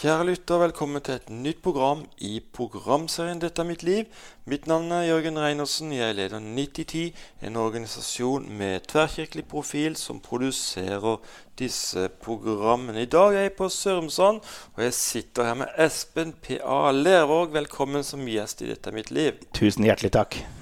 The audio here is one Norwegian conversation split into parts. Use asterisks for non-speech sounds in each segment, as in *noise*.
Kjære lytter, velkommen til et nytt program i programserien 'Dette er mitt liv'. Mitt navn er Jørgen Reinersen. Jeg leder 9010, en organisasjon med tverrkirkelig profil som produserer disse programmene. I dag er jeg på Sørumsand, og jeg sitter her med Espen P.A. Lervåg. Velkommen som gjest i 'Dette er mitt liv'. Tusen hjertelig takk.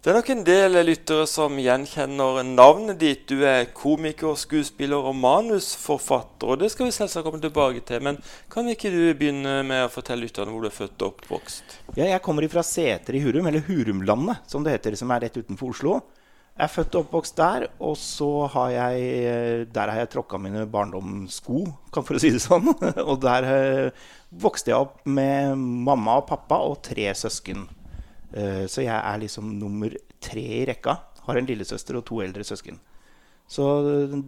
Det er nok en del lyttere som gjenkjenner navnet ditt. Du er komiker, skuespiller og manusforfatter. og Det skal vi selvsagt komme tilbake til. Men kan ikke du begynne med å fortelle lytterne hvor du er født og oppvokst? Ja, jeg kommer fra Seter i Hurum, eller Hurumlandet, som det heter, som er rett utenfor Oslo. Jeg er født og oppvokst der, og så har jeg Der har jeg tråkka mine barndomssko, for å si det sånn. *laughs* og der eh, vokste jeg opp med mamma og pappa og tre søsken. Eh, så jeg er liksom nummer tre i rekka. Har en lillesøster og to eldre søsken. Så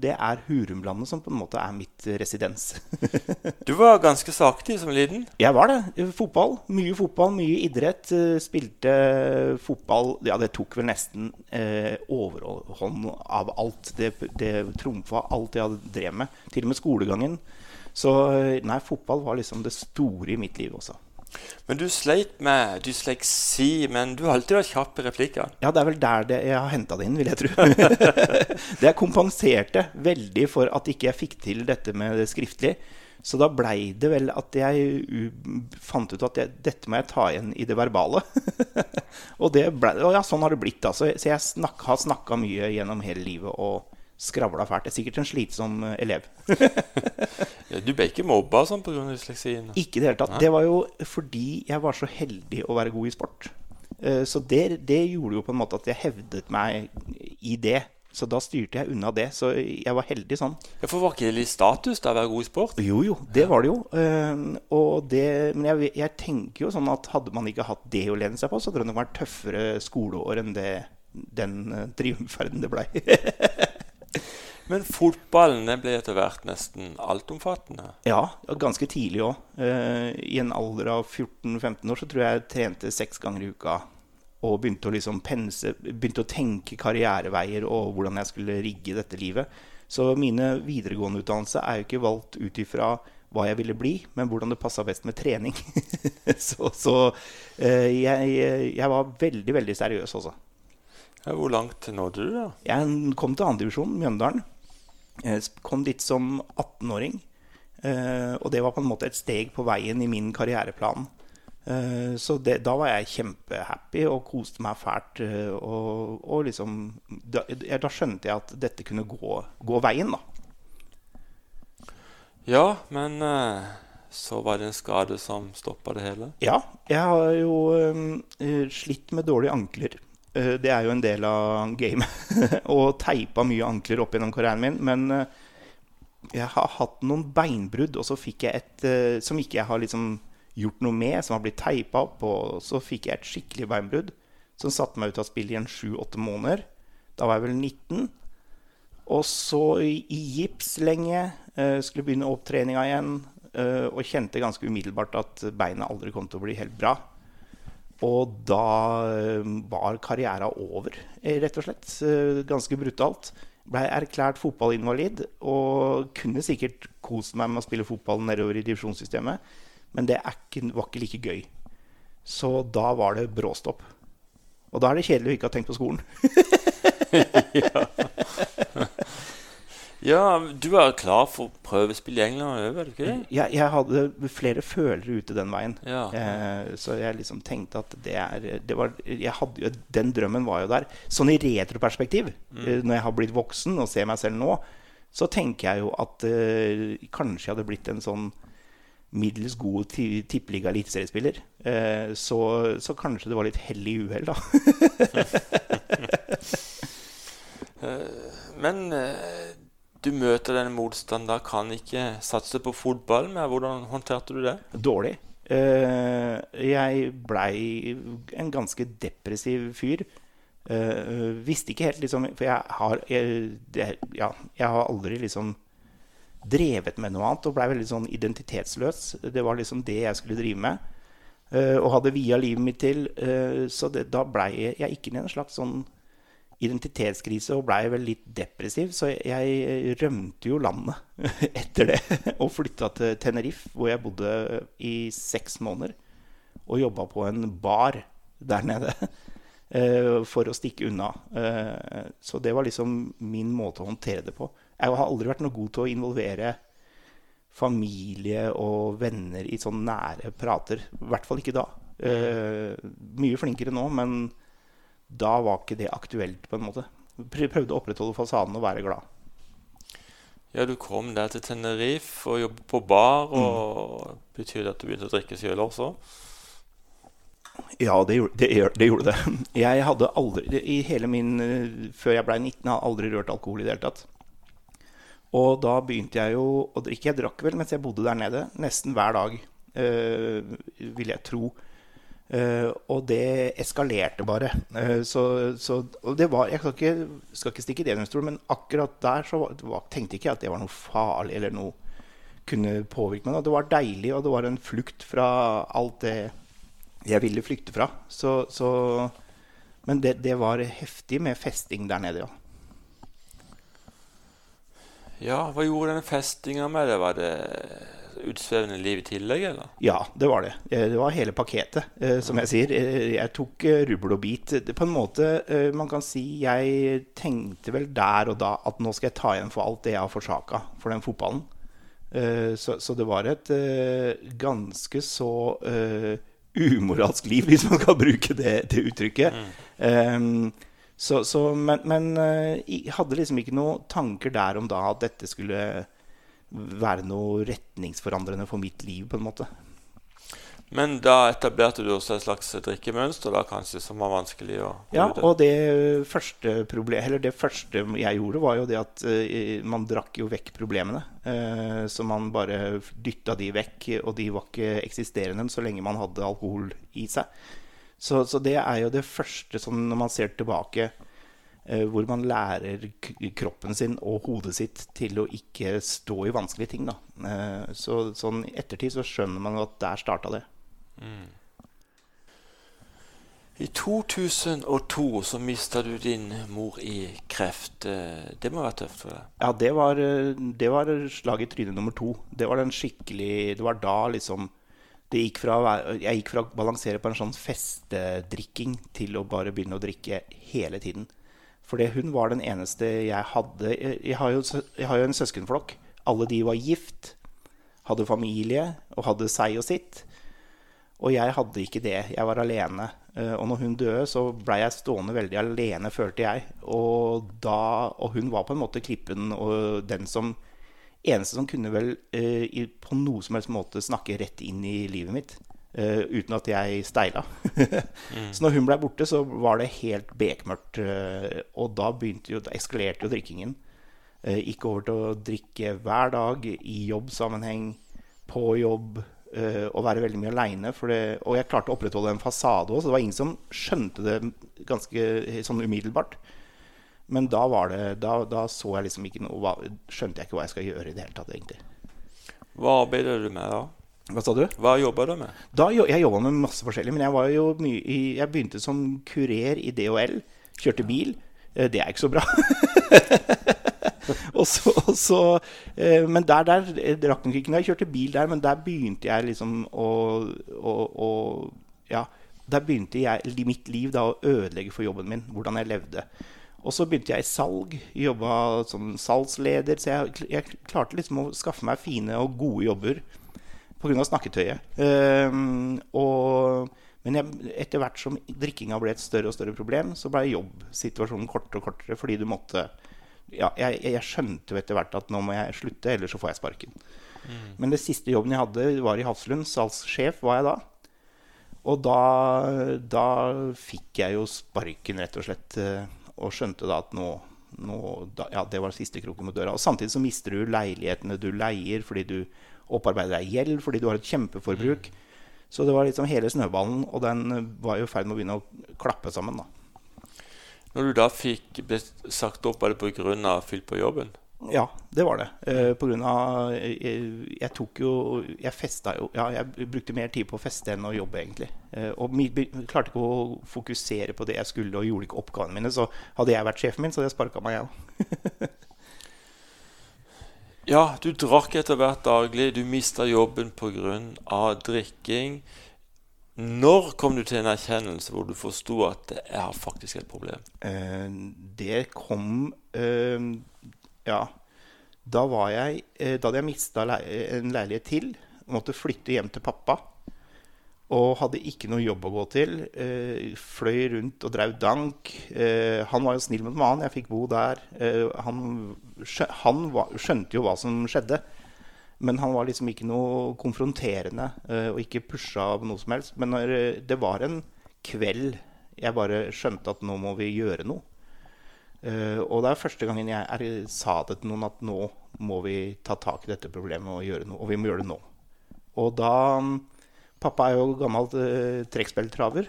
det er Hurumlandet som på en måte er mitt residens. *laughs* du var ganske saktig som liten? Jeg var det. Fotball. Mye fotball, mye idrett. Eh, spilte fotball Ja, det tok vel nesten eh, overhånd av alt. Det, det trumfa alt jeg hadde drevet med. Til og med skolegangen. Så eh, nei, fotball var liksom det store i mitt liv også. Men du sleit med dysleksi, men du har alltid vært kjapp i replikkene. Ja, det er vel der det, jeg har henta det inn, vil jeg tro. *laughs* det kompenserte veldig for at ikke jeg fikk til dette med det skriftlig. Så da blei det vel at jeg fant ut at jeg, dette må jeg ta igjen i det verbale. *laughs* og, det ble, og ja, sånn har det blitt. Altså. Så jeg snak, har snakka mye gjennom hele livet. og skravla fælt. Det er sikkert en slitsom eh, elev. *laughs* du ble ikke mobba sånn pga. dysleksien? Ikke i det hele tatt. Det var jo fordi jeg var så heldig å være god i sport. Eh, så det, det gjorde jo på en måte at jeg hevdet meg i det. Så da styrte jeg unna det. Så jeg var heldig sånn. Ja, For var ikke det litt status da å være god i sport? Jo, jo. Det var det jo. og det, men jeg, jeg, tenker jo sånn at hadde man ikke hatt det å lene seg på, så hadde det nok vært tøffere skoleår enn det, den triumferden det blei. *laughs* Men fotballen ble etter hvert nesten altomfattende? Ja, ganske tidlig òg. Uh, I en alder av 14-15 år så tror jeg jeg trente seks ganger i uka. Og begynte å, liksom pense, begynte å tenke karriereveier og hvordan jeg skulle rigge dette livet. Så mine videregående utdannelse er jo ikke valgt ut ifra hva jeg ville bli, men hvordan det passa best med trening. *laughs* så, så uh, jeg, jeg, var veldig, veldig seriøs også. Ja, hvor langt nådde du, da? Jeg kom til andredivisjon, Mjøndalen. Jeg kom dit som 18-åring. Eh, og det var på en måte et steg på veien i min karriereplan. Eh, så det, da var jeg kjempehappy og koste meg fælt. Eh, og, og liksom da, da, skjønte jeg at dette kunne gå, gå veien, da. Ja, men så var det en skade som stoppa det hele? Ja. Jeg har jo slitt med dårlige ankler. Eh, det er jo en del av gamet. *laughs* og teipa mye ankler opp gjennom karrieren min. Men eh, jeg har hatt noen beinbrudd, og så fikk jeg et eh, som ikke jeg har liksom gjort noe med, som har blitt teipa opp. Og så fikk jeg et skikkelig beinbrudd som satte meg ut av spill i en sju-åtte måneder. Da var jeg vel 19. Og så i, gips lenge. skulle begynne opptreninga igjen. og kjente ganske umiddelbart at beina aldri kom til å bli helt bra. Og da eh, var karriera over, eh, rett og slett. Eh, ganske brutalt. Blei erklært fotballinvalid og kunne sikkert kost meg med å spille fotball nedover i divisjonssystemet, men det ikke, var ikke like gøy. Så da var det bråstopp. Og da er det kjedelig å ikke ha tenkt på skolen. *laughs* *laughs* ja. Ja, Du er klar for prøvespill i England òg, er du ikke det? Ja, jeg hadde flere følere ute den veien. Ja. Eh, så jeg liksom tenkte at det er det var, hadde, Den drømmen var jo der. Sånn i retroperspektiv, mm. Eh, når jeg har blitt voksen og ser meg selv nå, så tenker jeg jo at eh, kanskje jeg hadde blitt en sånn middels god tippeliga eliteseriespiller. Eh, så, så kanskje det var litt hell i uhell, da. *laughs* Eh, men eh, du møter denne motstanderen, kan ikke satse på fotball Men Hvordan håndterte du det? Dårlig. Uh, jeg blei en ganske depressiv fyr. Uh, visste ikke helt, liksom For jeg har, jeg, ja, jeg har aldri liksom drevet med noe annet og blei veldig sånn identitetsløs. Det var liksom det jeg skulle drive med. Uh, og hadde via livet mitt til. så det, da blei jeg ikke i en slags sånn identitetskrise og blei vel litt depressiv, så jeg rømte jo landet *laughs* etter det. Og flytta til Tenerife, hvor jeg bodde i seks måneder. Og jobba på en bar der nede *laughs* eh, for å stikke unna. Eh, så det var liksom min måte å håndtere det på. Jeg har aldri vært noe god til å involvere familie og venner i sånn nære prater. I hvert fall ikke da. Eh, mye flinkere nå, men da var ikke det aktuelt, på en måte. Prøvde å opprettholde fasaden og være glad. Ja, du kom der til Tenerife og jobbet på bar. og mm. Betyr det at du begynte å drikke sjøl også? Ja, det gjorde det, det gjorde det. Jeg hadde aldri I hele min Før jeg ble 19, har jeg aldri rørt alkohol i det hele tatt. Og da begynte jeg jo å drikke. Jeg drakk vel mens jeg bodde der nede, nesten hver dag, øh, vil jeg tro. Uh, og det eskalerte bare. Uh, så, så, og det var Jeg skal ikke, skal ikke stikke det under stol, men akkurat der så var, tenkte ikke jeg at det var noe farlig eller noe kunne påvirke meg. Det var deilig, og det var en flukt fra alt det jeg ville flykte fra. Så, så men det, det, var heftig med festing der nede, ja. Ja, hva gjorde den festinga med det? Var det utsvevende liv i tillegg, eller? Ja, det var det. Eh, det var hele pakketet, eh, som jeg sier. Eh, jeg tok rubbel og bit. På en måte, man kan si Jeg tenkte vel der og da at nå skal jeg ta igjen for alt det jeg har forsaka for den fotballen. Så, så det var et ganske så umoralsk liv, hvis man kan bruke det, det uttrykket. Mm. Så, så, men, men jeg hadde liksom ikke noen tanker der om da at dette skulle være noe retningsforandrende for mitt liv, på en måte. Men da etablerte du også et slags drikkemønster da kanskje som var vanskelig å Ja, og det første, problem, det første, jeg gjorde, var jo det at uh, man drakk jo vekk problemene. Uh, så man bare dytta de vekk, og de var ikke eksisterende så lenge man hadde alkohol i seg. Så, så det er jo det første som når man ser tilbake hvor man lærer kroppen sin og hodet sitt til å ikke stå i vanskelige ting. Da. Eh, så sånn i ettertid så skjønner man at der starta det. Mm. I 2002 så mista du din mor i kreft. Eh, det må være tøft for deg? Ja, det var, det var slag i trynet nummer to. Det var den skikkelig Det var da liksom gikk fra, Jeg gikk fra å balansere på en sånn festedrikking til å bare begynne å drikke hele tiden. Fordi hun var den eneste jeg hadde Jeg har jo, jeg har jo en søskenflokk. Alle de var gift, hadde familie og hadde seg og sitt. Og jeg hadde ikke det. Jeg var alene. Eh, og når hun døde, så blei jeg stående veldig alene, følte jeg. Og, da, og hun var på en måte klippen og den som Eneste som kunne vel eh, på noe som helst måte snakke rett inn i livet mitt. Uh, uten at jeg steila. *laughs* mm. Så når hun ble borte, så var det helt bekmørkt. Uh, og da, jo, eskalerte jo drikkingen. Uh, gikk over til å drikke hver dag i jobbsammenheng, på jobb, og være veldig mye aleine. Og jeg klarte å opprettholde en fasade òg, så det var ingen som skjønte det ganske sånn umiddelbart. Men da, var det, da, da så jeg liksom ikke noe Skjønte jeg ikke hva jeg skal gjøre i det hele tatt, egentlig. Hva arbeider du med da? Hva sa du? Hva jobba du med? Da, jeg jobba med masse forskjellig. Men jeg, var jo mye i, jeg begynte som kurer i DHL. Kjørte bil. Eh, det er ikke så bra. *laughs* og så, og så, eh, men der, der rakk drakk nok ikke jeg kjørte bil der, men der begynte jeg liksom å, å, å Ja, der begynte jeg, mitt liv da å ødelegge for jobben min. Hvordan jeg levde. Og så begynte jeg i salg. Jobba som salgsleder. Så jeg, jeg klarte liksom å skaffe meg fine og gode jobber pga. snakketøyet. Um, og, men jeg, etter hvert som drikkinga ble et større og større problem, så ble jobbsituasjonen kortere og kortere fordi du måtte ja, jeg, jeg, skjønte jo etter hvert at nå må jeg slutte, ellers så får jeg sparken. Mm. Men det siste jobben jeg hadde, var i Hafslund. Salgssjef var jeg da. Og da, da fikk jeg jo sparken, rett og slett. Eh, og skjønte da at nå, nå da, Ja, det var siste kroken mot døra. Og samtidig så mister du leilighetene du leier fordi du opparbeide deg gjeld fordi du har et kjempeforbruk. Så det var liksom hele snøballen, og den var jo i ferd med å begynne å klappe sammen. da. Når du da fikk sagt opp, var det pga. fyll på jobben? Ja, det var det. Eh, på grunn av jeg, jeg tok jo Jeg festa jo Ja, jeg brukte mer tid på å feste enn å jobbe, egentlig. Eh, og mi, klarte ikke å fokusere på det jeg skulle, og gjorde ikke oppgavene mine. Så hadde jeg vært sjefen min, så hadde jeg sparka meg, jeg *laughs* òg. Ja, du drakk etter hvert daglig. Du mista jobben pga. drikking. Når kom du til en erkjennelse hvor du forsto at det er faktisk et problem? Eh, det kom eh, ja. Da var jeg eh, Da hadde jeg mista en leilighet til. Måtte flytte hjem til pappa. Og hadde ikke noe jobb å gå til. Eh, fløy rundt og drev dank. Eh, han var jo snill mot mannen. Jeg fikk bo der. han, han skjønte jo hva som skjedde. Men han var liksom ikke noe konfronterende og ikke pusha av noe som helst. Men det var en kveld jeg bare skjønte at nå må vi gjøre noe. Uh, og det er første gangen jeg er, sa det til noen at nå må vi ta tak i dette problemet og gjøre noe. Og vi må gjøre det nå. Og da Pappa er jo gammel uh, trekkspilltraver.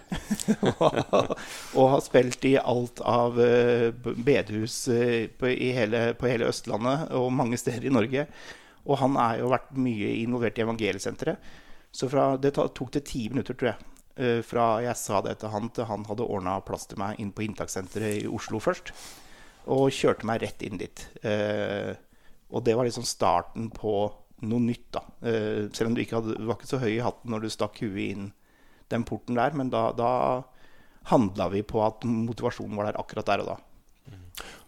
*laughs* og har spilt i alt av uh, bedehus uh, på, hele, på, hele, Østlandet og mange steder i Norge. Og han har jo vært mye involvert i Evangeliesenteret. Så fra, det tok det ti minutter, tror jeg. fra jeg sa det til han, til han hadde ordna plass til meg inn på inntakssenteret i Oslo først og kjørte meg rett inn dit. Eh, og det var liksom starten på noe nytt, da. Eh, selv om du ikke hadde, var ikke så høy i hatten når du stakk huet inn den porten der, men da, da handla vi på at motivasjonen var der akkurat der og da. Mm.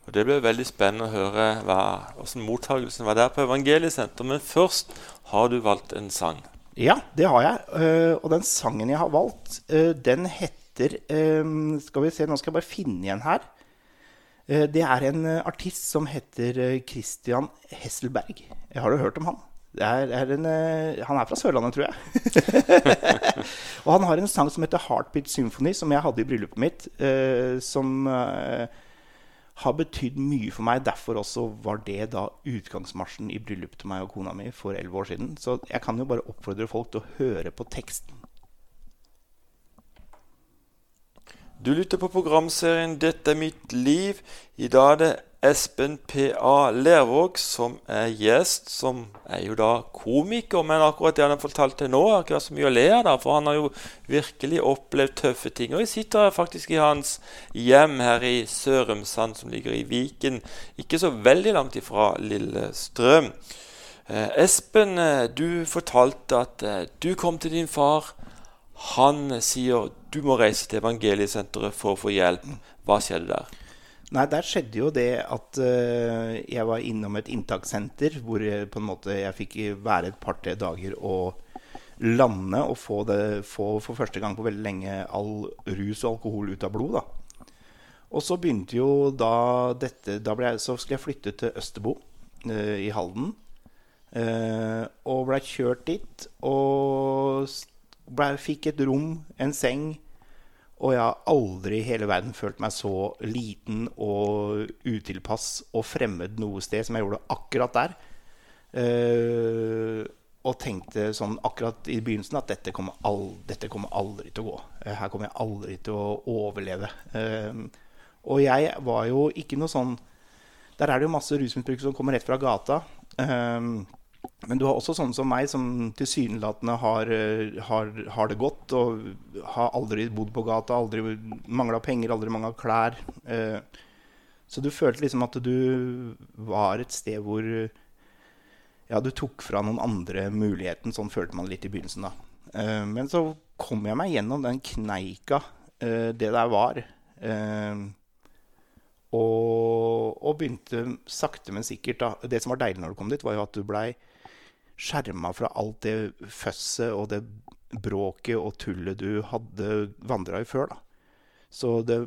Og Det ble veldig spennende å høre hva, hvordan mottakelsen var der på Evangeliesenteret. Men først har du valgt en sang. Ja, det har jeg. Uh, og den sangen jeg har valgt, uh, den heter Skal vi se, nå skal jeg bare finne igjen her. Eh, det er en eh, artist som heter eh, Christian Hesselberg. Har du hørt om han? Er, er en, han er fra Sørlandet, tror jeg. *laughs* og han har en sang som heter 'Heartbeat Symphony', som jeg hadde i bryllupet mitt. Eh, som eh, har betydd mye for meg. Derfor også var det da utgangsmarsjen i bryllupet til meg og kona mi for elleve år siden. Så jeg kan jo bare oppfordre folk til å høre på teksten. Du lytter på programserien 'Dette er mitt liv'. I dag er det Espen P.A. Lervåg som er gjest. Som er jo da komiker, men akkurat det han har fortalt til nå, har ikke så mye å le av. For han har jo virkelig opplevd tøffe ting. Og jeg sitter faktisk i hans hjem her i Sørumsand, som ligger i Viken. Ikke så veldig langt ifra Lillestrøm. Eh, Espen, eh, du fortalte at eh, du kom til din far. Han sier du må reise til evangeliesenteret for å få hjelp. Hva skjedde der? Nei, Der skjedde jo det at uh, jeg var innom et inntakssenter hvor jeg, på en måte jeg fikk være et par-tre dager og lande og få, det, få for første gang på veldig lenge all rus og alkohol ut av blod. da. Og så begynte jo da dette Da jeg, så skulle jeg flytte til Østerbo uh, i Halden. Uh, og blei kjørt dit. Og ble, fikk et rom, en seng. Og jeg har aldri i hele verden følt meg så liten og utilpass og fremmed noe sted som jeg gjorde akkurat der. Uh, og tenkte sånn akkurat i begynnelsen at dette kommer, all, dette kommer aldri til å gå. Uh, her kommer jeg aldri til å overleve. Uh, og jeg var jo ikke noe sånn Der er det jo masse rusmisbrukere som kommer rett fra gata. Uh, men du har også sånne som meg, som tilsynelatende har, eh, har, har, det godt og har aldri bodd på gata, aldri mangla penger, aldri mangla klær. Eh, så du følte liksom at du var et sted hvor ja, du tok fra noen andre muligheten. Sånn følte man litt i begynnelsen. da. Eh, men så kom jeg meg gjennom den kneika det der var. Og, og, begynte sakte, men sikkert da. Det som var deilig når du kom dit, var jo at du blei skjerma fra alt det føsset og det bråket og tullet du hadde vandra i før. da. Så det,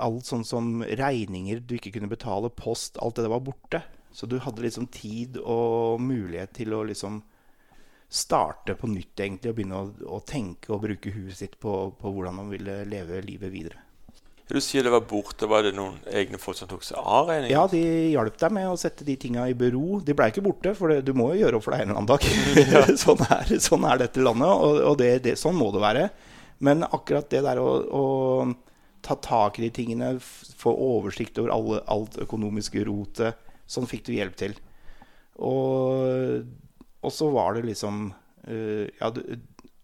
alt sånn som regninger du ikke kunne betale, post, alt det der var borte. Så du hadde liksom tid og mulighet til å liksom starte på nytt egentlig, og begynne å, å tenke og bruke huet sitt på, på hvordan man ville leve livet videre. Du sier det var borte. Var det noen egne folk som tok seg av regningen? Ja, de hjalp deg med å sette de tinga i bero. De blei ikke borte, for det, du må jo gjøre opp for deg en eller annen dag. *laughs* *laughs* sånn, er, sånn, er, dette landet, og, og det, det, sånn må det være. Men akkurat det der å, å ta tak i de tingene, få oversikt over alle, alt økonomiske rotet, Sånn fikk du hjelp til. Og, og så var det liksom uh, Ja, du,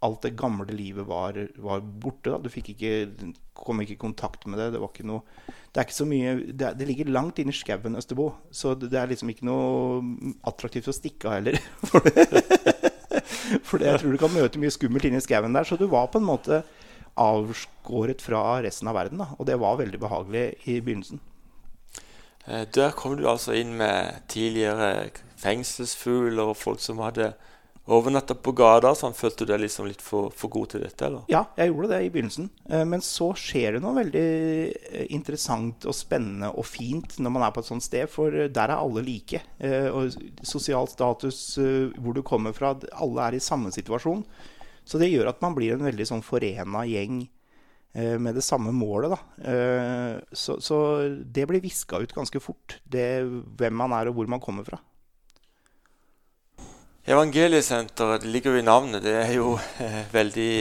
alt det gamle livet var, var borte. da. Du ikke, kom ikke i kontakt med det. Det var ikke noe Det er ikke så mye Det, det ligger langt inne i skauen Østerbo, så det, det er liksom ikke noe attraktivt å stikke av heller. *laughs* For, for jeg tror du kan møte mye skummelt inne i skauen der. Så du var på en måte avskåret fra resten av verden. Da. Og det var veldig behagelig i begynnelsen. Eh, Der kom du altså inn med tidligere fengselsfugler og folk som hadde overnatta på gata. Sånn, følte du deg liksom litt for, for god til dette, eller? Ja, jeg gjorde det i begynnelsen. Eh, Men så skjer det noe veldig eh, interessant og spennende og fint når man er på et sånt sted, for eh, der er alle like. Og sosial status, hvor du kommer fra, alle er i samme situasjon. Så det gjør at man blir en veldig sånn forena gjeng med det samme målet, da. Så, så det blir viska ut ganske fort, det, hvem man er og hvor man kommer fra. Evangeliesenteret ligger jo i navnet. Det er jo eh, veldig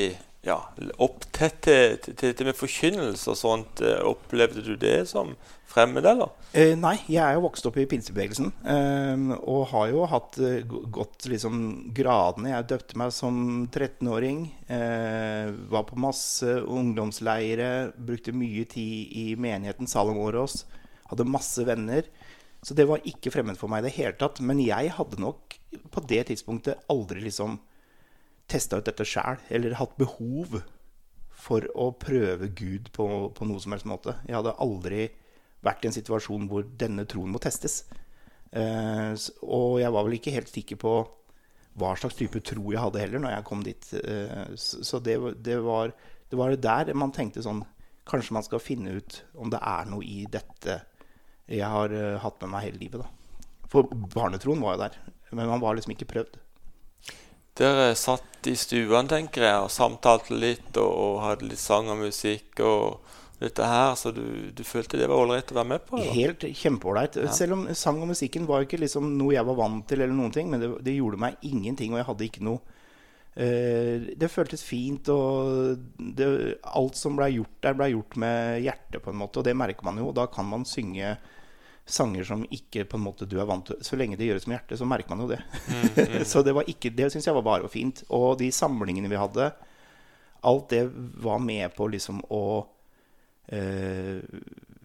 ja, opptatt til, dette med forkynnelse og sånt. Eh, Opplevde du det som fremmed, eller? Eh, nei, jeg er jo vokst opp i pinsebevegelsen. Eh, og har jo hatt eh, gått liksom gradene. Jeg døpte meg som 13-åring. Eh, var på masse ungdomsleire. Brukte mye tid i menigheten Salem. Hadde masse venner. Så det var ikke fremmed for meg i det hele tatt. Men jeg hadde nok på det tidspunktet aldri liksom testa ut dette sjæl, eller hatt behov for å prøve Gud på, på noe som helst måte. Jeg hadde aldri vært i en situasjon hvor denne troen må testes. Eh, og jeg var vel ikke helt sikker på hva slags type tro jeg hadde heller når jeg kom dit. Eh, så det, det, var, det var der man tenkte sånn Kanskje man skal finne ut om det er noe i dette jeg har uh, hatt med meg hele livet. da. For barnetroen var jo der, men man var liksom ikke prøvd. Dere satt i stuen tenker jeg, og samtalte litt og, og hadde litt sang og musikk og dette her, så du, du følte det var ålreit å være med på? Eller? Helt kjempeålreit. Selv om sang og musikken var ikke liksom noe jeg var vant til, eller noen ting, men det, det gjorde meg ingenting, og jeg hadde ikke noe uh, Det føltes fint, og det, alt som blei gjort der, blei gjort med hjertet, på en måte, og det merker man jo. Da kan man synge sanger som ikke på en måte du er vant til. Så lenge det gjøres med hjertet, så merker man jo det. *laughs* så det var ikke, det syns jeg var bare og fint. Og de samlingene vi hadde, alt det var med på liksom å eh,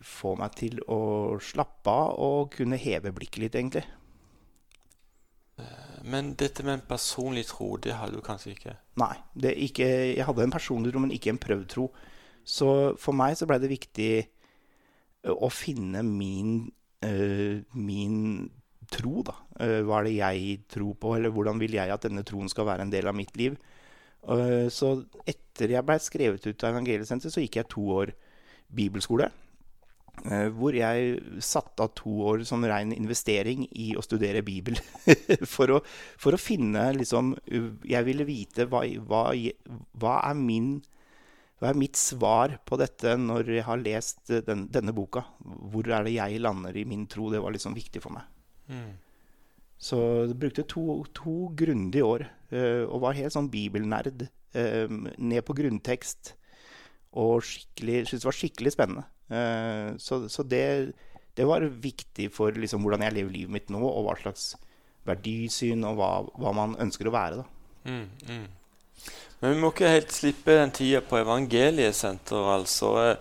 få meg til å slappe av og kunne heve blikket litt, egentlig. Men dette med en personlig tro, det hadde du kanskje ikke? Nei. Det ikke, jeg hadde en personlig tro, men ikke en prøvd tro. Så for meg så blei det viktig eh, å finne min, eh, min tro, da. Eh, hva er det jeg tror på, eller hvordan vil jeg at denne troen skal være en del av mitt liv? Eh, så etter jeg blei skrevet ut av Evangeliesenteret, så gikk jeg to år bibelskole. eh, Hvor jeg satte av to år som ren investering i å studere Bibel. *laughs* for, å, for å finne liksom Jeg ville vite hva, hva, hva er min hva er mitt svar på dette når jeg har lest eh, den, denne boka? Hvor er det jeg lander i min tro? Det var liksom viktig for meg. Mm. Så jeg brukte to, to grundige år uh, og var helt sånn bibelnerd. eh, ned på grunntekst. Og syntes det var skikkelig spennende. Uh, så så det, det var viktig for liksom, hvordan jeg lever livet mitt nå, og hva slags verdisyn og hva, hva man ønsker å være. da. Mm, mm. Men vi må ikke helt slippe den tida på Evangeliesenteret, altså.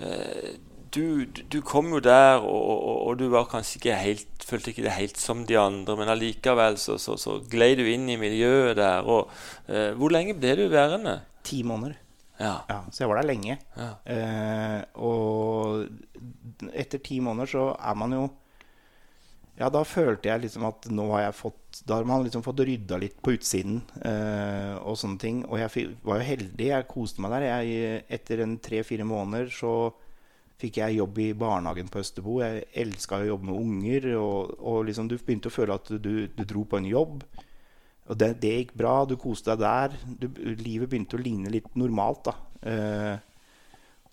Eh, Du, du- du kom jo der, og, og, og du var kanskje ikke helt følte ikke det helt som de andre, men allikevel så, så, så glei du inn i miljøet der. Og, eh, hvor lenge ble du værende? Ti måneder. Ja. Ja, så jeg var der lenge. ja. Eh, og etter ti måneder så er man jo Ja, da følte jeg liksom at nå har jeg fått Da har man liksom fått rydda litt på utsiden eh, og sånne ting. Og jeg var jo heldig. Jeg koste meg der. Jeg, etter en tre-fire måneder så fikk jeg jobb i barnehagen på Østerbo. Jeg elska å jobbe med unger. Og, og liksom du begynte å føle at du, du dro på en jobb. Og det, det gikk bra. Du koste deg der. Du, livet begynte å ligne litt normalt, da. Eh,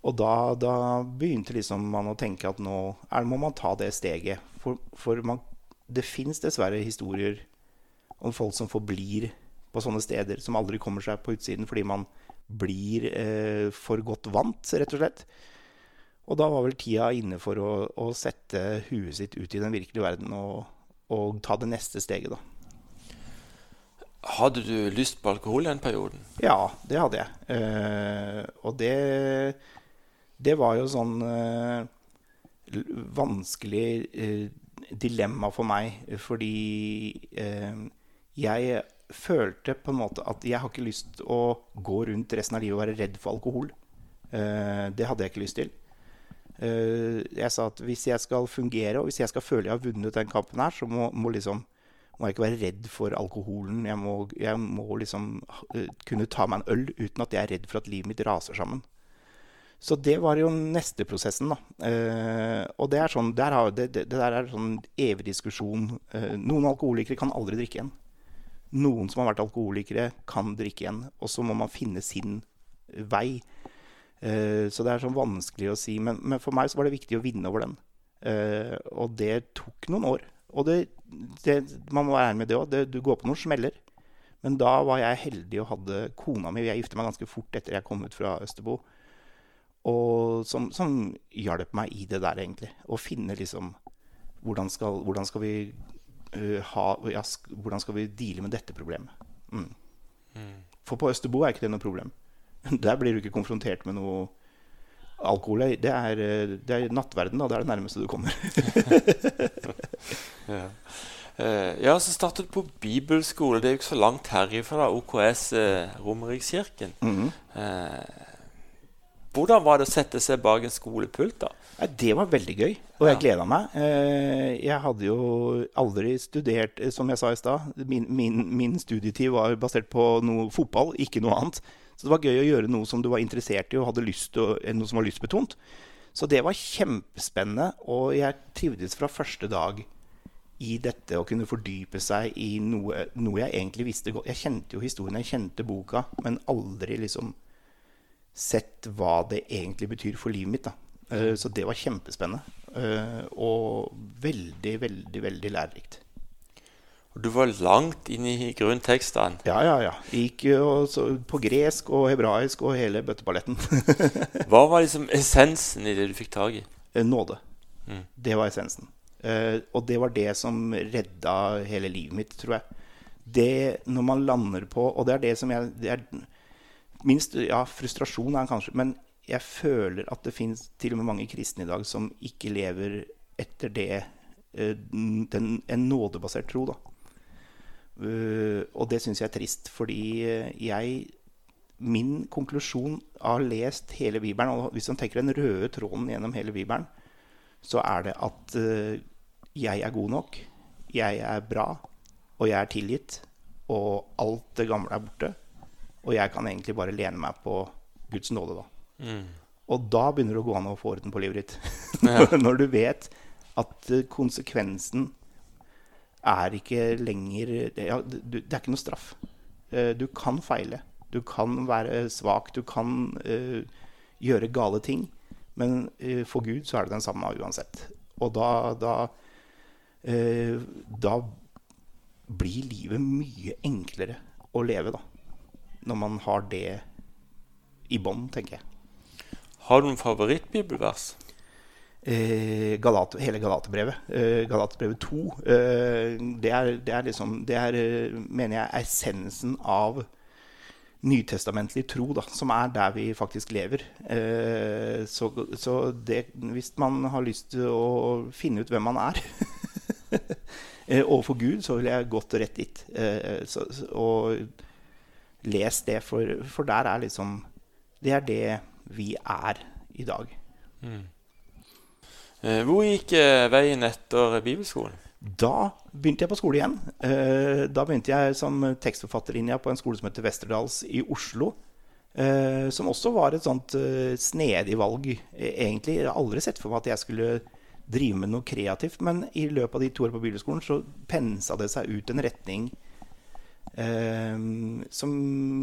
og da, da begynte liksom man å tenke at nå er, må man ta det steget. For, for man, det fins dessverre historier om folk som forblir på sånne steder, som aldri kommer seg på utsiden fordi man blir eh, for godt vant, rett og slett. Og da var vel tida inne for å, å sette huet sitt ut i den virkelige verden og, og ta det neste steget, da. Hadde du lyst på alkohol den perioden? Ja, det hadde jeg. Eh, og det, det var jo sånn eh, vanskelig eh, dilemma for meg, fordi eh, jeg følte på en måte at jeg har ikke lyst å gå rundt resten av livet og være redd for alkohol. Eh, det hadde jeg ikke lyst til. Eh, jeg sa at hvis jeg skal fungere, og hvis jeg skal føle jeg har vunnet den kampen her, så må, må, liksom, må jeg ikke være redd for alkoholen. Jeg må, jeg må liksom uh, kunne ta meg en øl uten at jeg er redd for at livet mitt raser sammen. Så det var jo neste prosessen, da. Eh, og det er sånn, der har, det, det, det, der er sånn evig diskusjon. Eh, noen alkoholikere kan aldri drikke igjen. Noen som har vært alkoholikere, kan drikke igjen. Og så må man finne sin vei. Eh, så det er sånn vanskelig å si. Men, men, for meg så var det viktig å vinne over den. Eh, og det tok noen år. Og det, man må være ærlig med det òg. Du går på noen smeller. Men da var jeg heldig og hadde kona mi Jeg gifta meg ganske fort etter jeg kom ut fra Østerbo. Og som, som hjalp meg i det der, egentlig. Å finne liksom Hvordan skal, hvordan skal vi uh, ha ja, Hvordan skal vi deale med dette problemet? Mm. Mm. For på Østerbo er ikke det noe problem. *laughs* Der blir du ikke konfrontert med noe alkohol. Det er, øh, det er nattverden, da. Det er det nærmeste du kommer. *laughs* ja. Uh, ja, så startet du på bibelskole. Det er jo ikke så langt herifra. OKS uh, Romerikskirken. Mm -hmm. uh, hvordan var det å sette seg bak en skolepult? da? Det var veldig gøy, og jeg gleda meg. Eh, jeg hadde jo aldri studert, eh, som jeg sa i stad. Min, min, min, studietid var basert på noe fotball, ikke noe annet. Så det var gøy å gjøre noe som du var interessert i og hadde lyst til, eh, noe som var lystbetont. Så det var kjempespennende, og jeg trivdes fra første dag i dette å kunne fordype seg i noe, noe jeg egentlig visste godt. Jeg kjente jo historien, jeg kjente boka, men aldri liksom sett hva det egentlig betyr for livet mitt. Da. Uh, så det var kjempespennende. Uh, og veldig, veldig, veldig lærerikt. Og du var langt inn i grunntekstene? Ja, ja, ja. Gikk på gresk og hebraisk og hele bøtteballetten. *laughs* hva var liksom essensen i det du fikk tak i? Nåde. Mm. Det var essensen. og det var det som redda hele livet mitt, tror jeg. Det når man lander på Og det er det som jeg det er, minst ja, frustrasjon er kanskje Men jeg føler at det fins til og med mange kristne i dag som ikke lever etter det eh, den, En nådebasert tro, da. Uh, og det syns jeg er trist, fordi jeg Min konklusjon av lest hele Bibelen, og hvis man tenker den røde tråden gjennom hele Bibelen, så er det at jeg er god nok, jeg er bra, og jeg er tilgitt, og alt det gamle er borte. Og jeg kan egentlig bare lene meg på Guds nåde, da. Mm. Og da begynner det å gå an å få orden på livet ditt. *laughs* Når du vet at eh, konsekvensen er ikke lenger ja, Det er ikke noe straff. Eh, du kan feile. Du kan være svak. Du kan uh, gjøre gale ting. Men uh, for Gud så er det den samme uansett. Og da, da, uh, da blir livet mye enklere å leve, da når man har det i bånn, tenker jeg. Har du noen favorittbibelvers? Eh, Galat, hele Galaterbrevet. Eh, Galaterbrevet 2. Eh, det, er, det, er, liksom Det er, eh, mener jeg, essensen av nytestamentlig tro, da, som er der vi faktisk lever. Eh, så, så det, hvis man har lyst til å finne ut hvem man er *laughs* eh, overfor Gud, så vil jeg gått rett dit. Så, og les det, for, for, der er liksom Det er det vi er i dag. Mm. Eh, hvor gikk eh, veien etter bibelskolen? Da begynte jeg på skole igjen. Eh, da begynte jeg som tekstforfatterlinja på en skole som heter Westerdals i Oslo. som også var et sånt snedig valg, egentlig. Jeg har aldri sett for meg at jeg skulle drive med noe kreativt. Men i løpet av de to år på bibelskolen så pensa det seg ut en retning som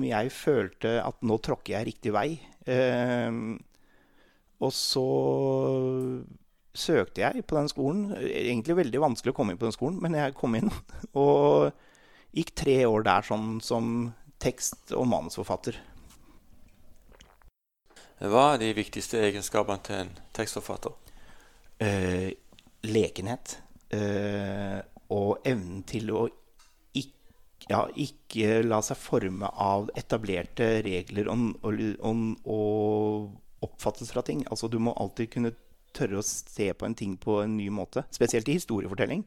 jeg følte at nå tråkker jeg riktig vei. Um, og så søkte jeg på den skolen. Egentlig veldig vanskelig å komme inn på den skolen, men jeg kom inn. *laughs* Og gikk tre år der sånn som tekst- og manusforfatter. Hva er de viktigste egenskapene til en tekstforfatter? Eh, lekenhet. Eh, og evnen til å ja, ikke la seg forme av etablerte regler og, og, og oppfattes fra ting. Altså, du må alltid kunne tørre å se på en ting på en ny måte. Spesielt i historiefortelling.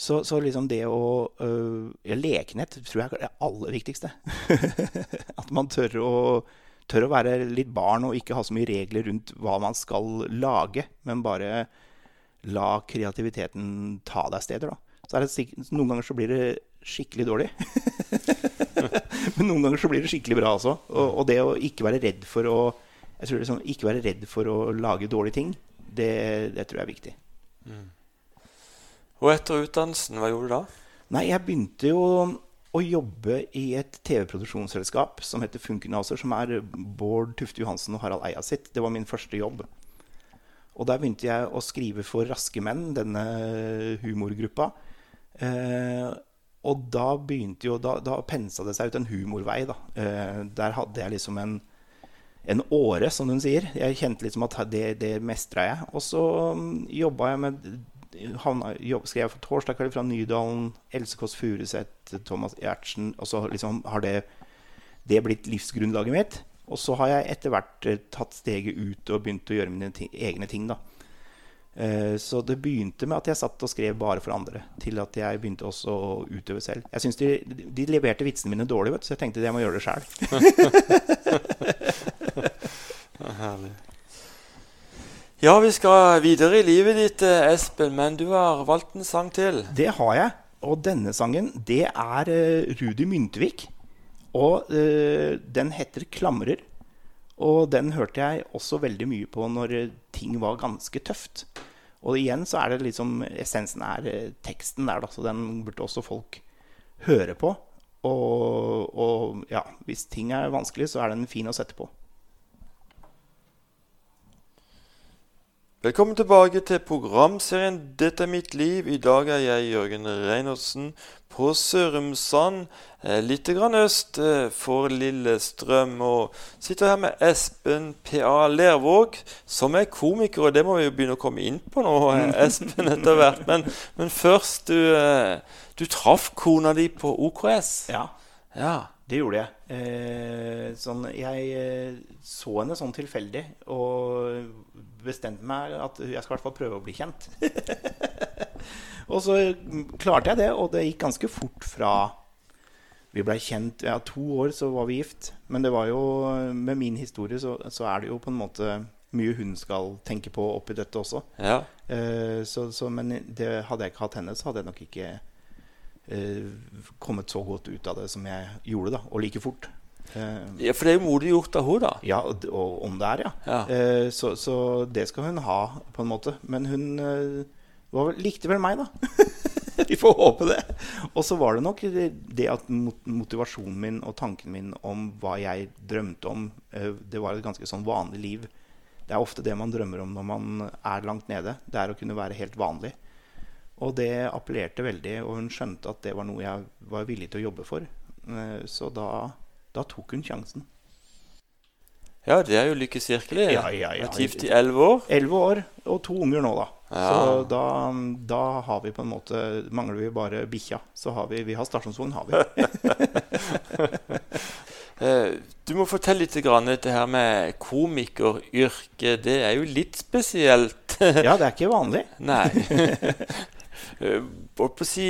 Så, så liksom det å øh, ja, Lekenhet tror jeg er det aller viktigste. *laughs* At man tør å, tør å være litt barn og ikke ha så mye regler rundt hva man skal lage, men bare la kreativiteten ta deg steder. da. Så er det sikkert, Noen ganger så blir det skikkelig dårlig. *laughs* men noen ganger så blir det skikkelig bra også. Og, og det å ikke være redd for å jeg tror liksom, Ikke være redd for å lage dårlige ting, det, det tror jeg er viktig. Mm. Og etter utdannelsen, hva gjorde du da? Nei, Jeg begynte jo å jobbe i et TV-produksjonsselskap som heter Funkenhauser, som er Bård Tufte Johansen og Harald Eia sitt. Det var min første jobb. Og der begynte jeg å skrive for Raske menn, denne humorgruppa. Eh, og da begynte jo Da, da pensa det seg ut en humorvei, da. Eh, der hadde jeg liksom en en åre, som hun sier. Jeg kjente liksom at det, det mestra jeg. Og så um, jobba jeg med havna, jobb, skrev for Torsdag kveld fra Nydalen, Else Kåss Furuseth, Thomas Giertsen. Og så liksom har det, det blitt livsgrunnlaget mitt. Og så har jeg etter hvert eh, tatt steget ut og begynt å gjøre mine ting, egne ting. da. Eh, så det begynte med at jeg satt og skrev bare for andre, til at jeg begynte også å utøve selv. Jeg synes de, de leverte vitsene mine dårlig, vet så jeg tenkte at jeg må gjøre det sjæl. *laughs* Ja, vi skal videre i livet ditt, eh, Espen, men du har valgt en sang til. Det har jeg. Og denne sangen, det er uh, Rudi Myntvik. Og uh, den heter 'Klamrer'. Og den hørte jeg også veldig mye på når ting var ganske tøft. Og igjen så er det liksom Essensen er uh, teksten der, da, så den burde også folk høre på. Og, og ja, hvis ting er vanskelig, så er den fin å sette på. Velkommen tilbake til programserien 'Dette er mitt liv'. I dag er jeg Jørgen Reinertsen på Sørumsand, eh, litt grann øst eh, for Lillestrøm. Og sitter her med Espen P.A. Lervåg, som er komiker. Og det må vi jo begynne å komme inn på nå, eh, *laughs* Espen, etter hvert. Men, men først, du, du traff kona di på OKS. Ja. ja. Det gjorde jeg. Eh, sånn, jeg så henne sånn tilfeldig. Og bestemte meg at jeg skal i hvert fall prøve å bli kjent. *laughs* og så klarte jeg det, og det gikk ganske fort fra vi blei kjent Ja, to år så var vi gift. Men det var jo med min historie så, så er det jo på en måte mye hun skal tenke på oppi dette også. Ja. Uh, så, så, men det, hadde jeg ikke hatt henne, så hadde jeg nok ikke uh, kommet så godt ut av det som jeg gjorde, da, og like fort. Uh, ja, For det er jo modig gjort av henne, da. Ja, og, og, om det er, ja. ja. Uh, så, så, det skal hun ha, på en måte. Men hun uh, var, likte vel meg, da. *laughs* Vi får håpe det. Og så var det nok det at motivasjonen min og tanken min om hva jeg drømte om, det var et ganske sånn vanlig liv. Det er ofte det man drømmer om når man er langt nede. Det er å kunne være helt vanlig. Og det appellerte veldig, og hun skjønte at det var noe jeg var villig til å jobbe for. Så da da tok hun sjansen. Ja, det er jo lykkesirkelig. Ja, ja, ja. Vært gift i elleve år. Elleve år, og to unger nå, da. Ja. Så da, da, har vi på en måte Mangler vi bare bikkja. Så har vi, vi har stasjonsvogn, har vi. *laughs* Eh, du må fortelle litt grann dette her med komikeryrket. Det er jo litt spesielt. ja, det er ikke vanlig. *laughs* Nei. Holdt på å si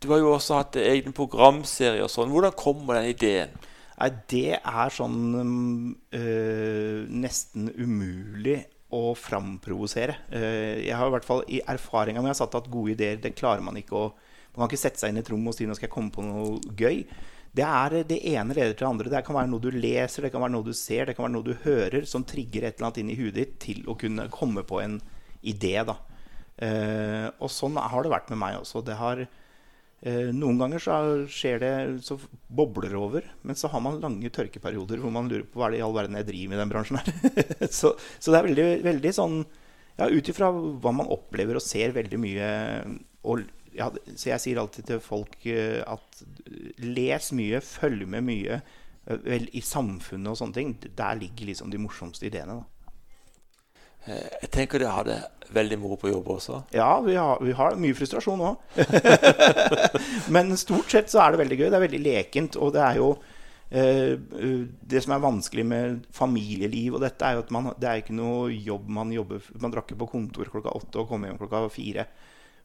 du har jo også hatt egne programserier og sånn. Hvordan kommer den ideen? Nei, det er sånn øh, nesten umulig å framprovosere. Uh, jeg har i hvert fall i erfaringa med at gode ideer det klarer man ikke å Man kan ikke sette seg inn i et rom og si nå skal jeg komme på noe gøy. Det er det ene leder til det andre. Det kan være noe du leser, det kan være noe du ser, det kan være noe du hører som trigger et eller annet inn i huet ditt til å kunne komme på en idé. da. Uh, og sånn har det vært med meg også. Det har Eh, noen ganger så skjer det så bobler over, men så har man lange tørkeperioder hvor man lurer på hva er det i all verden jeg driver med i den bransjen her. *laughs* så, så, det er veldig, veldig sånn ja, Ut ifra hva man opplever og ser veldig mye og, ja, Så jeg sier alltid til folk uh, at les mye, følg med mye. Eh, vel, I samfunnet og sånne ting, der ligger liksom de morsomste ideene. da. Eh, Jeg tenker dere har det veldig moro på jobb også. Ja, vi har, vi har mye frustrasjon òg. *laughs* Men stort sett så er det veldig gøy. Det er veldig lekent. Og det er jo eh, eh, Det som er vanskelig med familieliv og dette, er jo at man, det er ikke noe jobb man jobber Man drar ikke på kontor klokka åtte og kommer hjem klokka fire.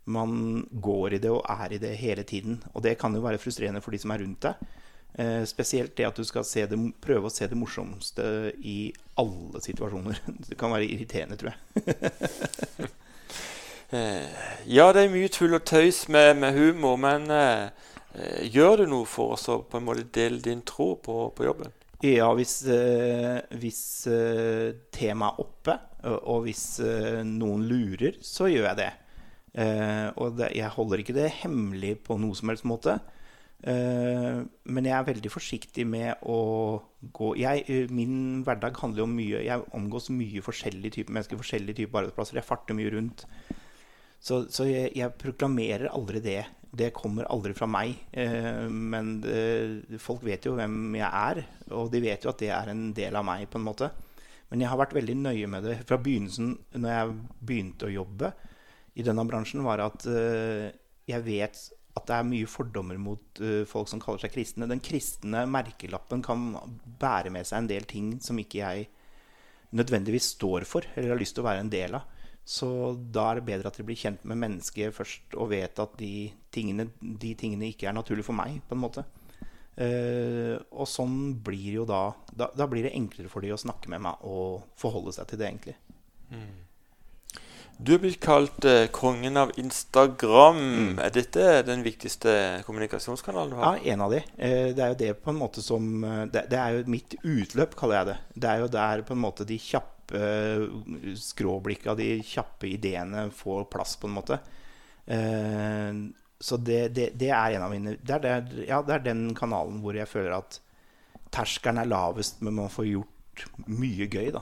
Man går i det og er i det hele tiden. Og det kan jo være frustrerende for de som er rundt deg. Eh, spesielt det at du skal se det, prøve å se det morsomste i alle situasjoner. *laughs* Det kan være irriterende, tror jeg. *laughs* Eh, Ja, det er mye tull og tøys med, med humor, men eh, gjør du noe for oss å på en måte dele din tro på, på jobben? Ja, hvis, eh, hvis eh, temaet er oppe, og, hvis noen lurer, så gjør jeg det. Eh, og det, jeg holder ikke det hemmelig på noe som helst måte. Eh, men jeg er veldig forsiktig med å gå jeg, eh, Min hverdag handler jo om mye Jeg omgås mye forskjellige typer mennesker, forskjellige typer arbeidsplasser. Jeg farter mye rundt. Så, så jeg, jeg proklamerer aldri det. Det kommer aldri fra meg. Eh, men det, folk vet jo hvem jeg er, og de vet jo at det er en del av meg. på en måte Men jeg har vært veldig nøye med det fra begynnelsen, når jeg begynte å jobbe i denne bransjen, var at jeg vet at det er mye fordommer mot uh, folk som kaller seg kristne. Den kristne merkelappen kan bære med seg en del ting som ikke jeg nødvendigvis står for eller har lyst til å være en del av. Så da er det bedre at de blir kjent med mennesket først og vet at de tingene, de tingene ikke er naturlig for meg, på en måte. Uh, og sånn blir jo da, da Da blir det enklere for de å snakke med meg og forholde seg til det, egentlig. Du er blitt kalt uh, kongen av Instagram. Er dette den viktigste kommunikasjonskanalen du har? Ja, en av de. Uh, Det er jo det på en måte som eh, Det, det er jo mitt utløp, kaller jeg det. Det er jo der på en måte de kjappe uh, skråblikka, de kjappe ideene får plass, på en måte. Så det, det, det er en av mine det er, det, ja, det er den kanalen hvor jeg føler at terskelen er lavest, men man får gjort mye gøy, da.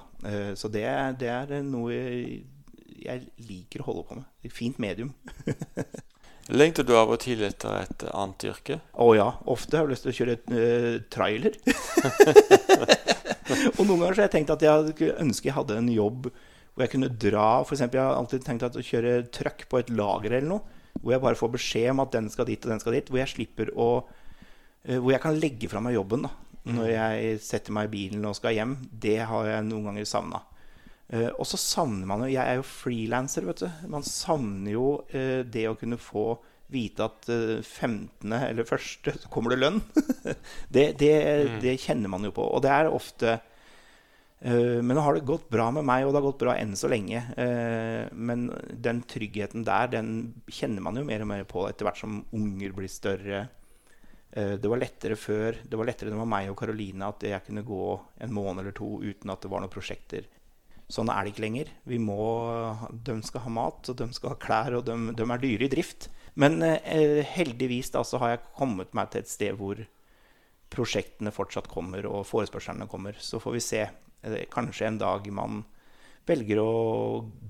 Så det, det er noe jeg liker å holde på med. Det Et fint medium. *laughs* Lengter du av og til etter et annet yrke? Å ja. Ofte har jeg lyst til å kjøre eh, trailer. *laughs* og noen ganger så har jeg tenkt at jeg ønsker jeg hadde en jobb hvor jeg kunne dra For eksempel, jeg har alltid tenkt at å kjøre trøkk på et lager eller noe, hvor jeg bare får beskjed om at den skal dit og den skal dit, hvor jeg slipper å uh, Hvor jeg kan legge fra meg jobben da, når jeg setter meg i bilen og skal hjem. Det har jeg noen ganger savna. Eh, og så savner man jo Jeg er jo frilanser, vet du. Man savner jo eh, det å kunne få vite at eh, 15. eller 1. så kommer det lønn. *laughs* det, det, det kjenner man jo på. Og det er ofte eh, Men nå har det gått bra med meg, og det har gått bra enn så lenge. Eh, men den tryggheten der, den kjenner man jo mer og mer på etter hvert som unger blir større. Eh, Det var lettere før. Det var lettere det var meg og Karoline at jeg kunne gå en måned eller to uten at det var noen prosjekter. Sånn er det ikke lenger. Vi må, de skal ha mat, og de skal ha klær, og de, de er dyre i drift. Men eh, heldigvis da, har jeg kommet meg til et sted hvor prosjektene fortsatt kommer, og forespørslene kommer. Så får vi se. Eh, Kanskje en dag man velger å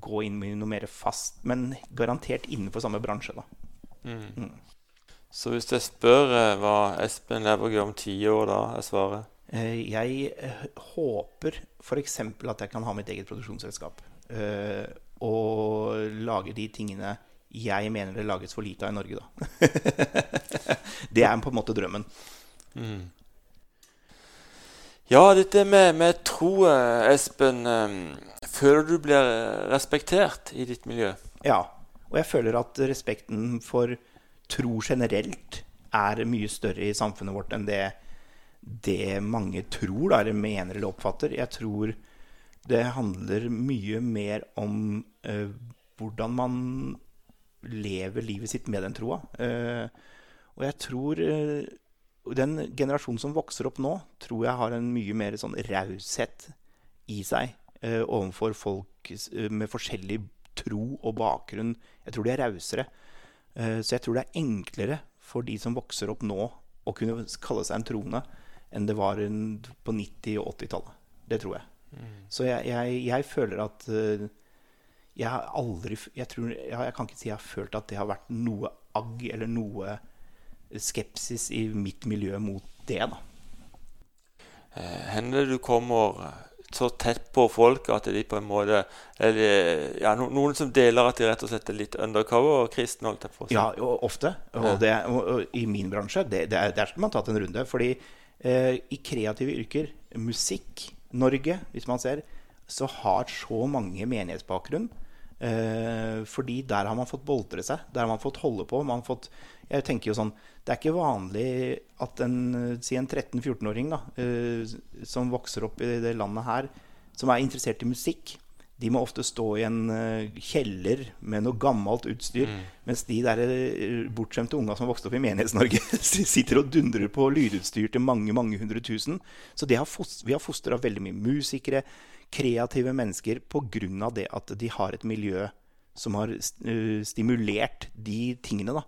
gå inn med noe mer fast, men garantert innenfor samme bransje, da. Så hvis jeg spør eh, hva Espen Levergø om ti år, da er svaret? Eh, Jeg håper f.eks. at jeg kan ha mitt eget produksjonsselskap. Uh, Og lage de tingene jeg mener det lages for lite av i Norge, da. *laughs* det er på en måte drømmen. Ja, dette med, med tro, eh, Espen. eh, Føler du blir respektert i ditt miljø? Ja. Og jeg føler at respekten for tro generelt er mye større i samfunnet vårt enn det, det mange tror, da, eller mener eller oppfatter. Jeg tror det handler mye mer om eh, hvordan man lever livet sitt med den troa. Eh, og jeg tror eh, den generasjonen som vokser opp nå, tror jeg har en mye mer sånn raushet i seg eh, overfor folk eh, med forskjellig tro og bakgrunn. Jeg tror de er rausere. Eh, så jeg tror det er enklere for de som vokser opp nå, å kunne kalle seg en troende enn det var på 90- og 80-tallet. Det tror jeg. Så jeg, jeg, jeg føler at eh, jeg har aldri jeg, tror, jeg kan ikke si jeg har følt at det har vært noe agg eller noe skepsis i mitt miljø mot det. da. Eh, hender det du kommer så tett på folk at de på en måte eller, ja, Noen som deler at de rett og slett er litt undercover og kristne? holdt jeg på Ja, ofte. Og, det, og, og, i min bransje det, det er, der skulle man tatt en runde. Fordi i kreative yrker, musikk, Norge, hvis man ser, så har så mange menighetsbakgrunn. Eh, fordi der har man fått boltre seg. Der har man fått holde på. Man har fått, jeg tenker jo sånn, Det er ikke vanlig at en, si en 13-14-åring da, eh, som vokser opp i det landet her, som er interessert i musikk, de må ofte stå i en uh, kjeller med noe gammelt utstyr. Mm. Mens de der uh, bortskjemte unga som vokste opp i Menighets-Norge, *laughs* sitter og dundrer på lydutstyr til mange mange hundre tusen. Så har vi har fostra veldig mye musikere, kreative mennesker pga. det at de har et miljø som har uh, stimulert de tingene. da.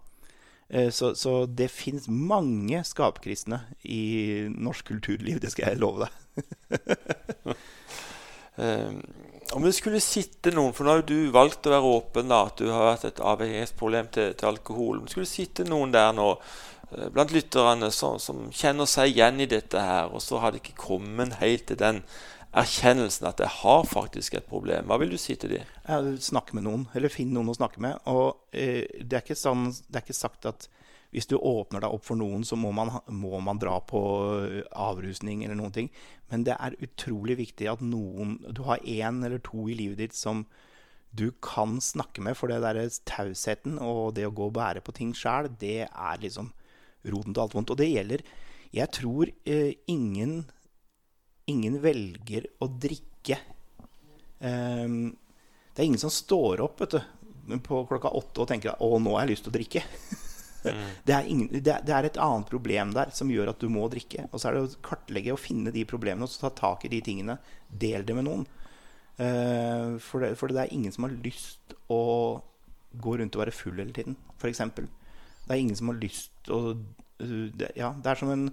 Så, så, det fins mange skapkristne i norsk kulturliv, det skal jeg love deg. *laughs* om det skulle sitte noen, for nå har du valgt å være åpen, da, at du har hatt et avhengighetsproblem til, til, alkohol. Det skulle sitte noen der nå eh, blant lytterne som, som, kjenner seg igjen i dette her, og så har det ikke kommet helt til den erkjennelsen at jeg har faktisk et problem. Hva vil du si til dem? Snakk med noen, eller finn noen å snakke med. Og eh, det, er sånn, det, er ikke sagt at hvis du åpner deg opp for noen, så må man, må man, dra på eh, avrusning eller noen ting. Men det er utrolig viktig at noen Du har én eller to i livet ditt som du kan snakke med. For det der tausheten og det å gå og bære på ting sjæl, det er liksom roten til alt vondt. Og det gjelder Jeg tror eh, ingen, ingen velger å drikke. Um, det er ingen som står opp vet du, på klokka åtte og tenker 'Å, nå har jeg lyst til å drikke'. *laughs* Det, er ingen, det, det, er et annet problem der som gjør at du må drikke. Og så er det å kartlegge og finne de problemene og så ta tak i de tingene. Del det med noen. Uh, for, det, for, det, er ingen som har lyst å gå rundt og være full hele tiden, f.eks. Det er ingen som har lyst å det, Ja, det er som en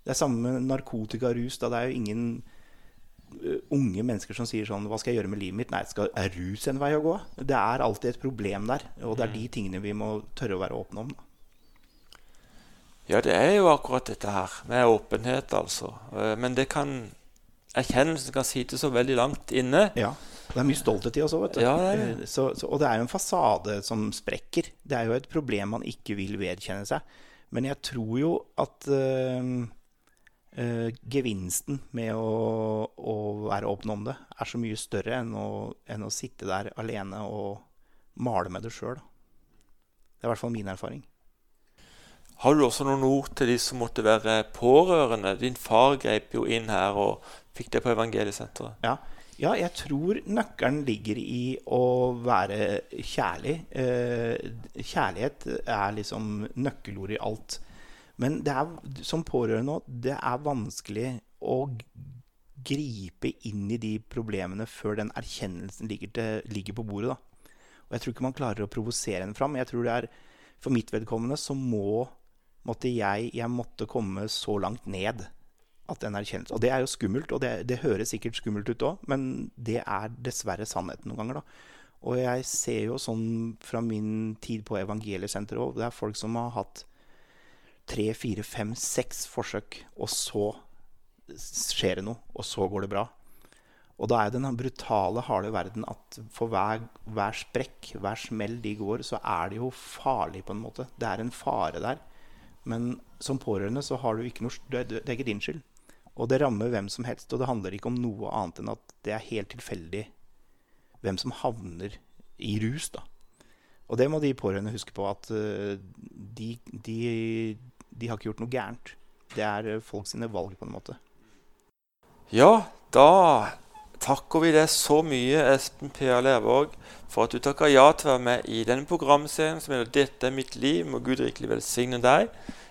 Det er samme med narkotikarus. Da. Det er jo ingen uh, unge mennesker som sier sånn Hva skal jeg gjøre med livet mitt? Nei, skal, er rus en vei å gå? Det er alltid et problem der. Og det er mm. de tingene vi må tørre å være åpne om. Da. Ja, det er jo akkurat dette her med åpenhet, altså. Eh, men det kan erkjennelsen kan sitte så veldig langt inne. Ja. Det er mye stolthet i oss òg, vet du. Ja, det det. Eh, så, så, og det er jo en fasade som sprekker. Det er jo et problem man ikke vil vedkjenne seg. Men jeg tror jo at øh, øh, gevinsten med å, å, være åpen om det er så mye større enn å, enn å sitte der alene og male med det sjøl. Det er i hvert fall min erfaring. Har du også noen ord til de som måtte være pårørende? Din far grep jo inn her og fikk det på Evangeliesenteret. Ja. ja, jeg tror nøkkelen ligger i å være kjærlig. Eh, kjærlighet er liksom nøkkelordet i alt. Men det er, som pårørende òg, det er vanskelig å gripe inn i de problemene før den erkjennelsen ligger, til, ligger på bordet. Da. Og jeg tror ikke man klarer å provosere en fram. Jeg tror det er, For mitt vedkommende så må måtte jeg, jeg måtte komme så langt ned at den erkjennelse Og det er jo skummelt, og det, det høres sikkert skummelt ut òg, men det er dessverre sannheten noen ganger. da. Og jeg ser jo sånn fra min tid på evangeliesenteret òg, det er folk som har hatt tre, fire, fem, seks forsøk, og så skjer det noe, og så går det bra. Og da er den brutale, harde verden at for hver, hver sprekk, hver smell de går, så er det jo farlig på en måte. Det er en fare der. Men som pårørende så har du ikke noe Det er ikke din skyld. Og det rammer hvem som helst. Og det handler ikke om noe annet enn at det er helt tilfeldig hvem som havner i rus. da. Og det må de pårørende huske på, at uh, de, de, de, har ikke gjort noe gærent. Det er uh, folk sine valg, på en måte. Ja, da takker vi deg så mye, Espen P.A. Lervåg, for at du takker ja til å være med i denne programserien som heter 'Dette er mitt liv'. Må Gud rikelig velsigne deg,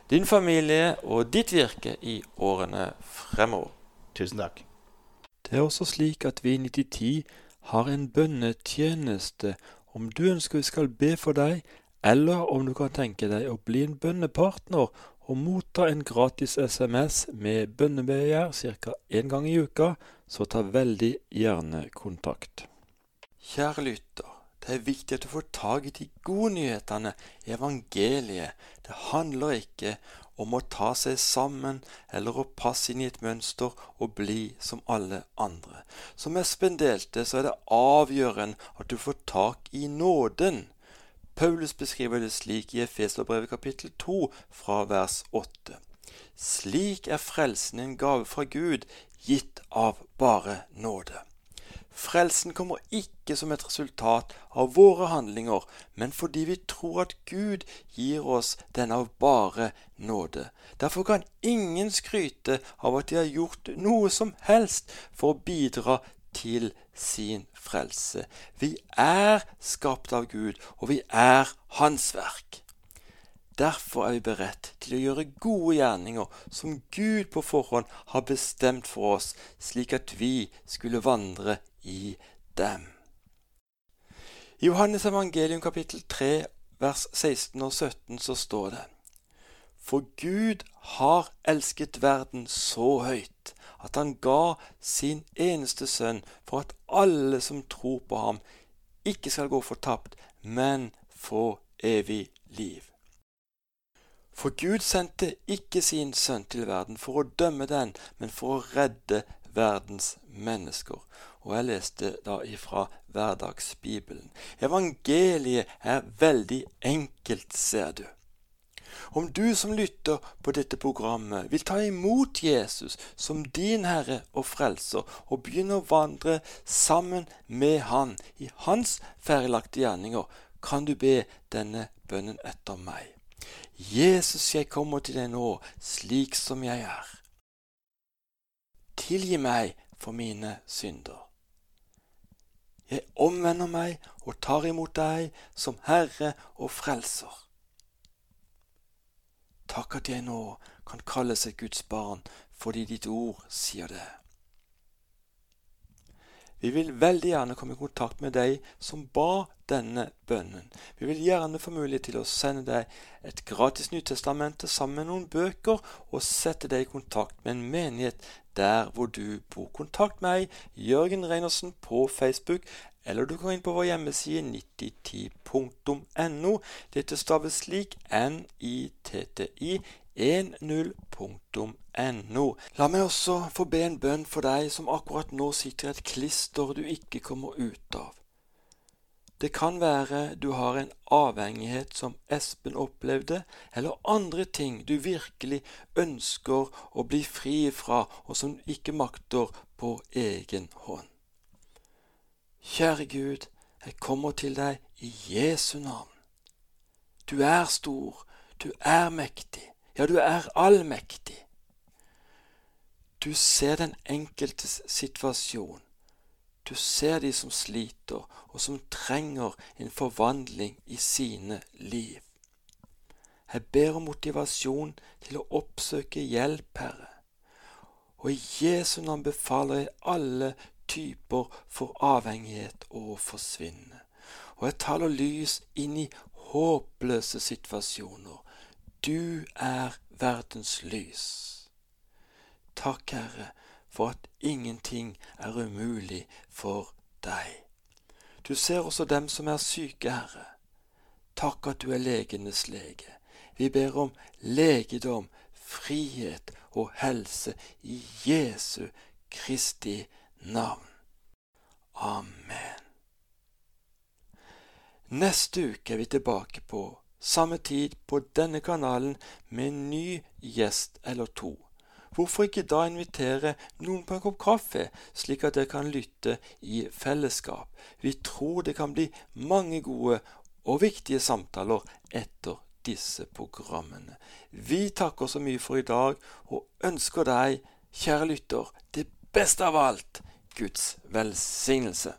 din familie og ditt virke i årene fremover. Tusen takk. Det er også slik at vi i 9010 har en bønnetjeneste. Om du ønsker vi skal be for deg, eller om du kan tenke deg å bli en bønnepartner og motta en gratis SMS med bønnebegjær ca. én gang i uka, så ta veldig gjerne kontakt. Kjære lytter, det er viktig at du får tak i de gode nyhetene i evangeliet. Det handler ikke om å ta seg sammen eller å passe inn i et mønster og bli som alle andre. Som Espen delte, så er det avgjørende at du får tak i nåden. Paulus beskriver det slik i Efeserbrevet kapittel 2 fra vers 8. Slik er frelsen en gave fra Gud, gitt av bare nåde. Frelsen kommer ikke som et resultat av våre handlinger, men fordi vi tror at Gud gir oss den av bare nåde. Derfor kan ingen skryte av at de har gjort noe som helst for å bidra til sin frelse. Vi er skapt av Gud, og vi er Hans verk. Derfor er vi beredt til å gjøre gode gjerninger som Gud på forhånd har bestemt for oss, slik at vi skulle vandre i dem. I Johannes evangelium kapittel 3 vers 16 og 17 så står det For Gud har elsket verden så høyt at han ga sin eneste sønn for at alle som tror på ham, ikke skal gå fortapt, men få evig liv. For Gud sendte ikke sin sønn til verden for å dømme den, men for å redde verdens mennesker. Og jeg leste da ifra Hverdagsbibelen. Evangeliet er veldig enkelt, ser du. Om du som lytter på dette programmet vil ta imot Jesus som din Herre og Frelser, og begynne å vandre sammen med Han i Hans ferdiglagte gjerninger, kan du be denne bønnen etter meg. Jesus, jeg kommer til deg nå slik som jeg er. Tilgi meg for mine synder. Jeg omvender meg og tar imot deg som Herre og Frelser. Takk at jeg nå kan kalles et Guds barn fordi ditt ord sier det. Vi vil veldig gjerne komme i kontakt med deg som ba denne bønnen. Vi vil gjerne få mulighet til å sende deg et gratis Nytestamente sammen med noen bøker, og sette deg i kontakt med en menighet der hvor du bor. Kontakt meg, Jørgen Reinersen, på Facebook, eller du kan inn på vår hjemmeside 9010.no. Dette staves slik N-I-T-T-I 10.no. La meg også få be en bønn for deg som akkurat nå sitter i et klister du ikke kommer ut av. Det kan være du har en avhengighet som Espen opplevde, eller andre ting du virkelig ønsker å bli fri fra, og som du ikke makter på egen hånd. Kjære Gud, jeg kommer til deg i Jesu navn. Du er stor, du er mektig. Ja, du er allmektig. Du ser den enkeltes situasjon. Du ser de som sliter, og som trenger en forvandling i sine liv. Jeg ber om motivasjon til å oppsøke hjelp, Herre. Og i Jesu navn befaler jeg alle typer for avhengighet å forsvinne. Og jeg taler lys inn i håpløse situasjoner du er verdens lys. Takk, Herre, for at ingenting er umulig for deg. Du ser også dem som er syke, Herre. Takk at du er legenes lege. Vi ber om legedom, frihet og helse i Jesu Kristi navn. Amen. Neste uke er vi tilbake på samme tid på denne kanalen med en ny gjest eller to. Hvorfor ikke da invitere noen på en kopp kaffe, slik at dere kan lytte i fellesskap? Vi tror det kan bli mange gode og viktige samtaler etter disse programmene. Vi takker så mye for i dag og ønsker deg, kjære lytter, det beste av alt Guds velsignelse.